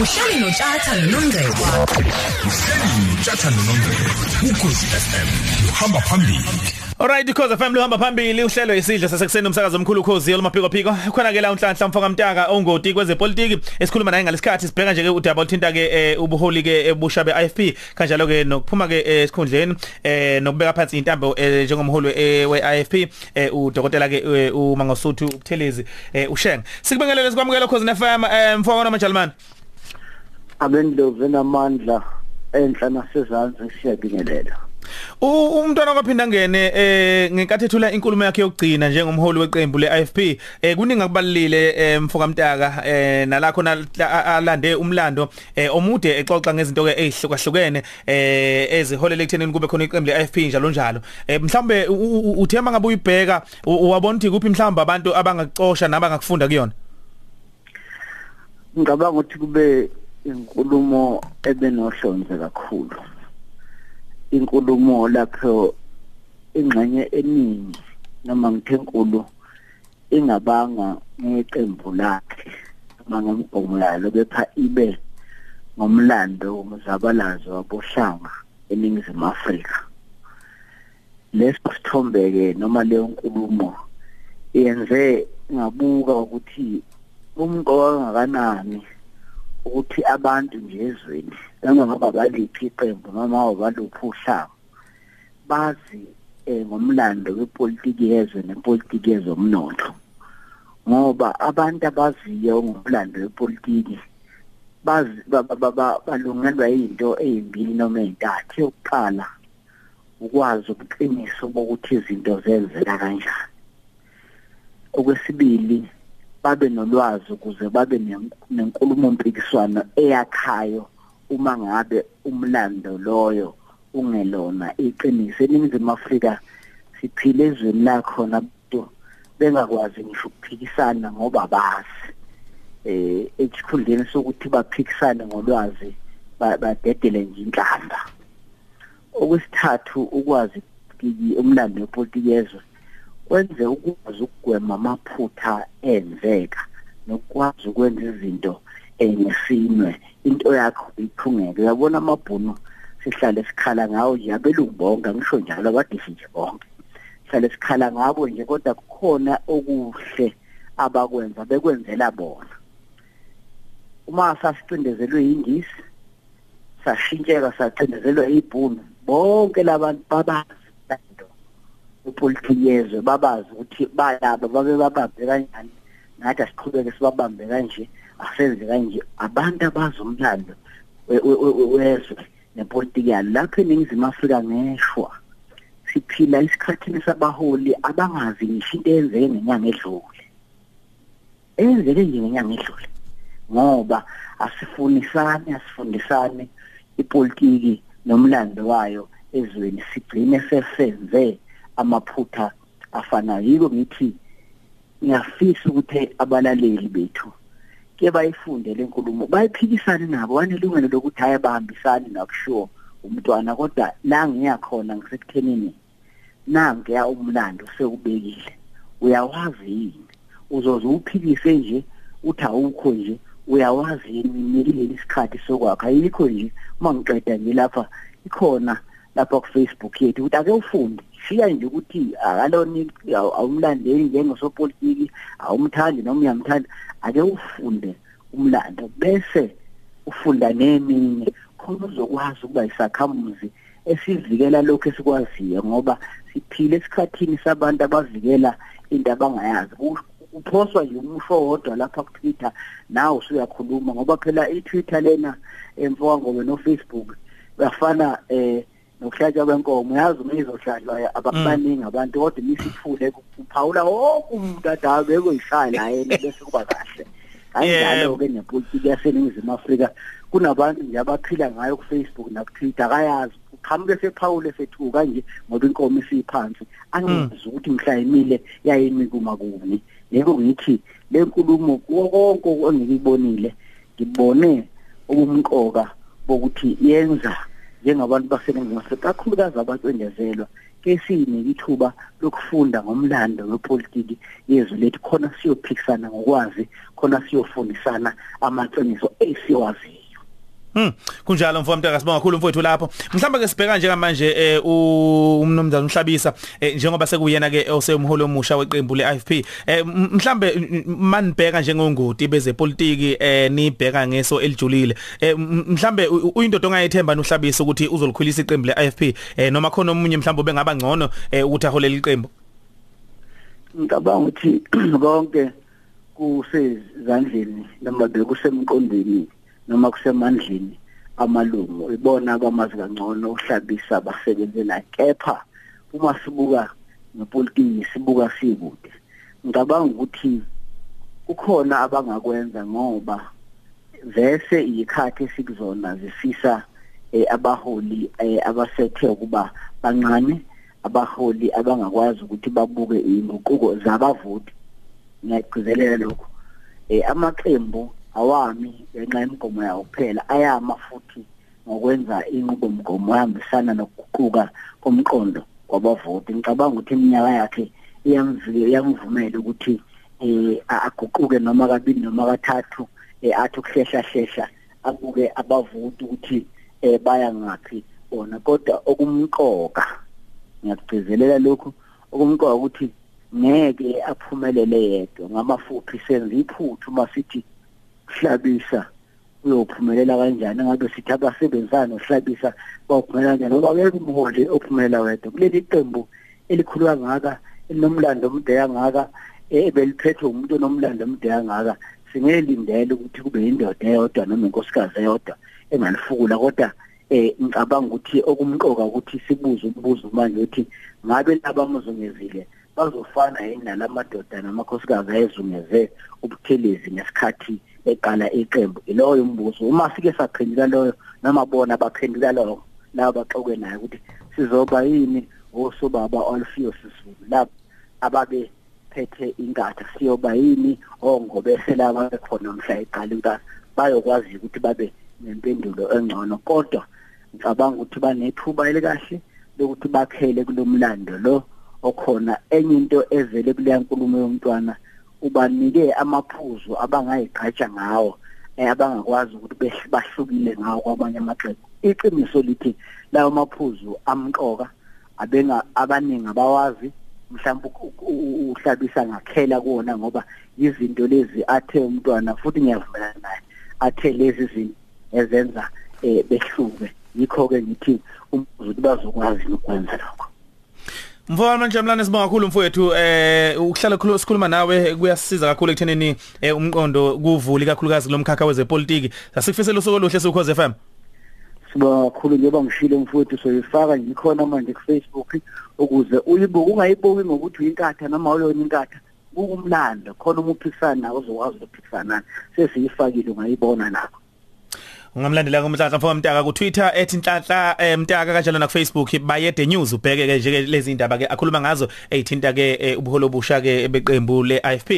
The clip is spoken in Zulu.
uhleli notshatha nonongcebo uhleli utshatha nonongcebo ukhosi FM uhamba phambili. Alright because FM luhamba phambili. Uhlelo isidlo sasekuseni umsakazo omkhulu ukhozi olmaphiko phiko khona ke la unhlanhla mfoka mtaka ongoti kwezepolitiki. Esikhuluma naye ngalesikhathi sibheka nje ke udaba oluthinta ke ubuholi ke ebusha beIFP kanjalo ke nokuphuma ke esikhundleni eh nokubeka phansi intambo njengomholi weIFP udokotela ke uMangosuthu Buthelezi uSheng. Sikubingelele sikwamukela ukhozi FM mfoka nomajalmani abendlovu enamandla enhla nasezantsi siyabingelela Umntwana kwaphinda ngene eh ngenkathi ethula inkulumo yakhe yokugcina njengomholi weqembu leIFP eh kuningi akubalile mfoka mtaka eh nalakho alande umlando eh omude exoxa ngezinto ke ezihlukahlukene eh eziholela ekuthenini kube khona iqembu leIFP njalo njalo. Eh mhlambe uthemba ngabe uyibheka wabona ukuthi kuphi mhlamba abantu abangacosha nabangakufunda kuyona? Ngicabanga ukuthi kube inkulumo ebenohlonze kakhulu. Inkulumo lapho ingxenye eningi noma ngithe enkulu ingabanga ngeqembu lakhe noma ngomgomo yalo kepha ibe ngomlando womzabalazo wabohlanga eningizimu Afrika. Leso sithombe ke noma leyo nkulumo yenze ngabuka ukuthi umqoka kangakanani ukuthi abantu nje ezweni noma baliphi iqembu noma baluphi uhlanga bazi ngomlando wepolitiki yezwe nepolitiki yezomnotho. Ngoba abantu abaziyo ngomlando wepolitiki bazi balungelwa into ezimbili noma ezintathu yokuqala ukwazi ubuqiniso bokuthi izinto zenzeka kanjani. Okwesibili babe nolwazi ukuze babe nenkulumo mpikiswano eyakhayo uma ngabe umlando loyo ungelona iqiniso. Eningizimu Afrika siphile ezweni lakhona abantu bengakwazi ngisho ukuphikisana ngoba bazi eh esikhundleni sokuthi baphikisane ngolwazi badedele nje inhlamba. Okwesithathu ukwazi umlando wepolitiki yezwe. Kwenze ukwazi ukugwema amaphutha enzeka nokwazi ukwenza izinto engesinwe into yakho iphungeke. Uyabona amabhunu sihlale sikhala ngawo nje? Abelungu bonke ngisho njalo abadishi nje bonke. Sihlale sikhala ngabo nje kodwa kukhona okuhle abakwenza bekwenzela bona. Uma sasicindezelwe yingisi sashintsheka sacindezelwa ibhunu bonke labantu babazi lento upolitiki yezwe babazi ukuthi balaba babe babambe kanjani. Nathi asiqhubeke sibabambe kanje asenze kanje. Abantu abazi umlando wezwe nepolitiki yalo lapho eningizimu Afrika ngeshwa. Siphila isikhathini sabaholi abangazi ngisho into eyenzeke ngenyanga edlule. Eyenzeke nje ngenyanga edlule ngoba asifunisane asifundisane ipolitiki nomlando wayo ezweni. Sigcine sesenze amaphutha afanayo yiko ngithi ngiyafisa ukuthi abalaleli bethu ke bayifunde lenkulumo bayiphikisane nabo wanelungelo lokuthi hayi bahambisani nakushiwo umntwana kodwa la ngiyakhona ngisekuthenini nangeya umlando sekubekile uyawazi yini? Uzoze uphikise nje uthi awukho nje uyawazi yini? Nileli isikhathi sokwakha? Ayikho nje uma ngiqeda nje lapha ikhona lapha ku Facebook yethu ukuthi ake ufunde. Shiya nje ukuthi akaloni awumlandeli njengosopolitiki awumthandi noma uyamthanda ake ufunde umlando bese ufunda neminye. Khona uzokwazi ukuba isakhamuzi esivikela lokho esikwaziyo ngoba siphile esikhathini sabantu abavikela into abangayazi. Uphoswa nje umusho wodwa lapha ku Twitter nawe usuyakhuluma ngoba phela i-Twitter lena emfoka ngobe no Facebook bafana eh nokuhlatshwa kwenkomo yazi uma izohlatshwa ababaningi abantu kodwa nisithule kuphawula wonke umuntu adabe ekuyishaya la yena bese kuba kahle. Kanjalo ke nepolitiki yaseningizimu Afrika kunabantu nje abaphila ngayo ku Facebook na ku Twitter akayazi uqhamuke sephawule sethuka nje ngoba inkomo isiphansi. Angazi ukuthi mhla emile yayimi kuma kuni yebo ngithi le nkulumo konke engikubonile ngibone ubumqoka bokuthi yenza njengabantu baseningizimu Afrika kakhulukazi abacendezelwa ke sinike ithuba lokufunda ngomlando wepolitiki yezwe lethu khona siyophikisana ngokwazi khona siyofundisana amaqiniso esiwaziyo. Hmm kunjalo mfowethu mntaka sibonga kakhulu mfowethu lapho. Mhlamba ke sibheka nje manje eh umnomzana umhlabisa eh, njengoba sekuyena ke oseyumholi omusha weqembu leIFP eh mhlambe manibheka njengongoti bezepolitiki eh nibheka ngeso elijulile. Eh mhlambe uyindodo ongayethemba nohlabisa ukuthi uzolikhulisa iqembu leIFP eh noma khona omunye mhlambe bengaba ngcono eh ukuthi aholele iqembu? Ngicabanga ukuthi konke kusezandleni noma bekusemqondweni noma kusemandleni amalungu ibona abamazi kangcono uhlabisa abasebenze naye. Kepha uma sibuka nepolitiki sibuka sikude ngicabanga ukuthi kukhona abangakwenza ngoba vese ikhathi esikuzona zifisa eh, abaholi eh, abasethe ukuba bancane abaholi abangakwazi ukuthi babuke inguquko zabavoti. Ngiyagcizelela lokho. Eh amaqembu awami ngenxa yemigomo yawo kuphela. Ayama futhi ngokwenza inqubomgomo ehambisana nokuguquka komqondo kwabavoti. Ngicabanga ukuthi iminyaka yakhe iyamvumela ukuthi eh aguquke noma kabili noma kathathu eh athi ukuhlehla hlehla abuke abavoti ukuthi eh baya ngaphi bona. Kodwa okumqoka ngiyakugcizelela lokhu okumqoka ukuthi ngeke aphumelele yedwa. Ngamafuphi senza iphuthu masithi hlabisa uyophumelela kanjani? Ngabe sithi abasebenzana nohlabisa bawuphumelela kanjani? Ngoba akekho umholi ophumelela wedwa. Kuleli qembu elikhulu kangaka elinomlando omude kangaka ebeliphethwe umuntu onomlando omude kangaka singelindele ukuthi kube indoda eyodwa noma inkosikazi eyodwa engalifukula. Kodwa eh ngicabanga ukuthi okumqoka ukuthi sibuze umbuzo manje ukuthi ngabe labamuzungezile bazofana yini nalamadoda namakhosikazi ayezungeze ubuthelezi ngesikhathi eqala iqembu. Iloyo umbuzo uma sike saphendula loyo noma bona baphendula loyo laba baxoke naye ukuthi sizoba yini osobaba Alfios Sisulu? Lapho ababe phethe inkatha siyoba yini ongobe laba khona mhla eqala inkatha bayokwazi ukuthi babe nempendulo engcono kodwa ngicabanga ukuthi banethuba elikahle lokuthi bakhele kulomlando lo okhona. Enye into evele kuleya nkulumo yomntwana ubanike amaphuzu abangayigqatsha ngawo abangakwazi ukuthi bahlukile ngawo kwamanye amaqembu. Iqiniso lithi lawo maphuzu amqoka abenga abaningi abawazi mhlawumbe uhlabisa ngakhela kuona ngoba izinto lezi athe umntwana futhi ngiyavumelana naye athe lezi zinto ezenza eh behluke. Yikho ke ngithi umbuzo ukuthi bazokwazi ukwenza lokho. Mfowethu manje mlane sibonga kakhulu mfowethu eh ukuhlala khulu sikhuluma nawe kuyasisiza kakhulu ekuthenini eh, umqondo kuvuli kakhulukazi kulomkhakha wezepolitiki. Sasikufisela usuku oluhle sukhoze FM Sibonga kakhulu njengoba ngishilo mfowethu soyifaka ngikhona manje ku Facebook ukuze uyibuke ungayibuki ngokuthi uyinkatha noma uyona inkatha kukumlando khona umuphikisana nawe uzokwazi ukuphikisana sesiyifakile ungayibona lapho ungamlandela kumhlanhla mfowethu mtaka ku Twitter @nhlanhla mtaka kanjalo na ku Facebook bayede news ubheke ke nje lezi indaba ke akhuluma ngazo ezithinta ke ubuholo busha ke beqembu le IFP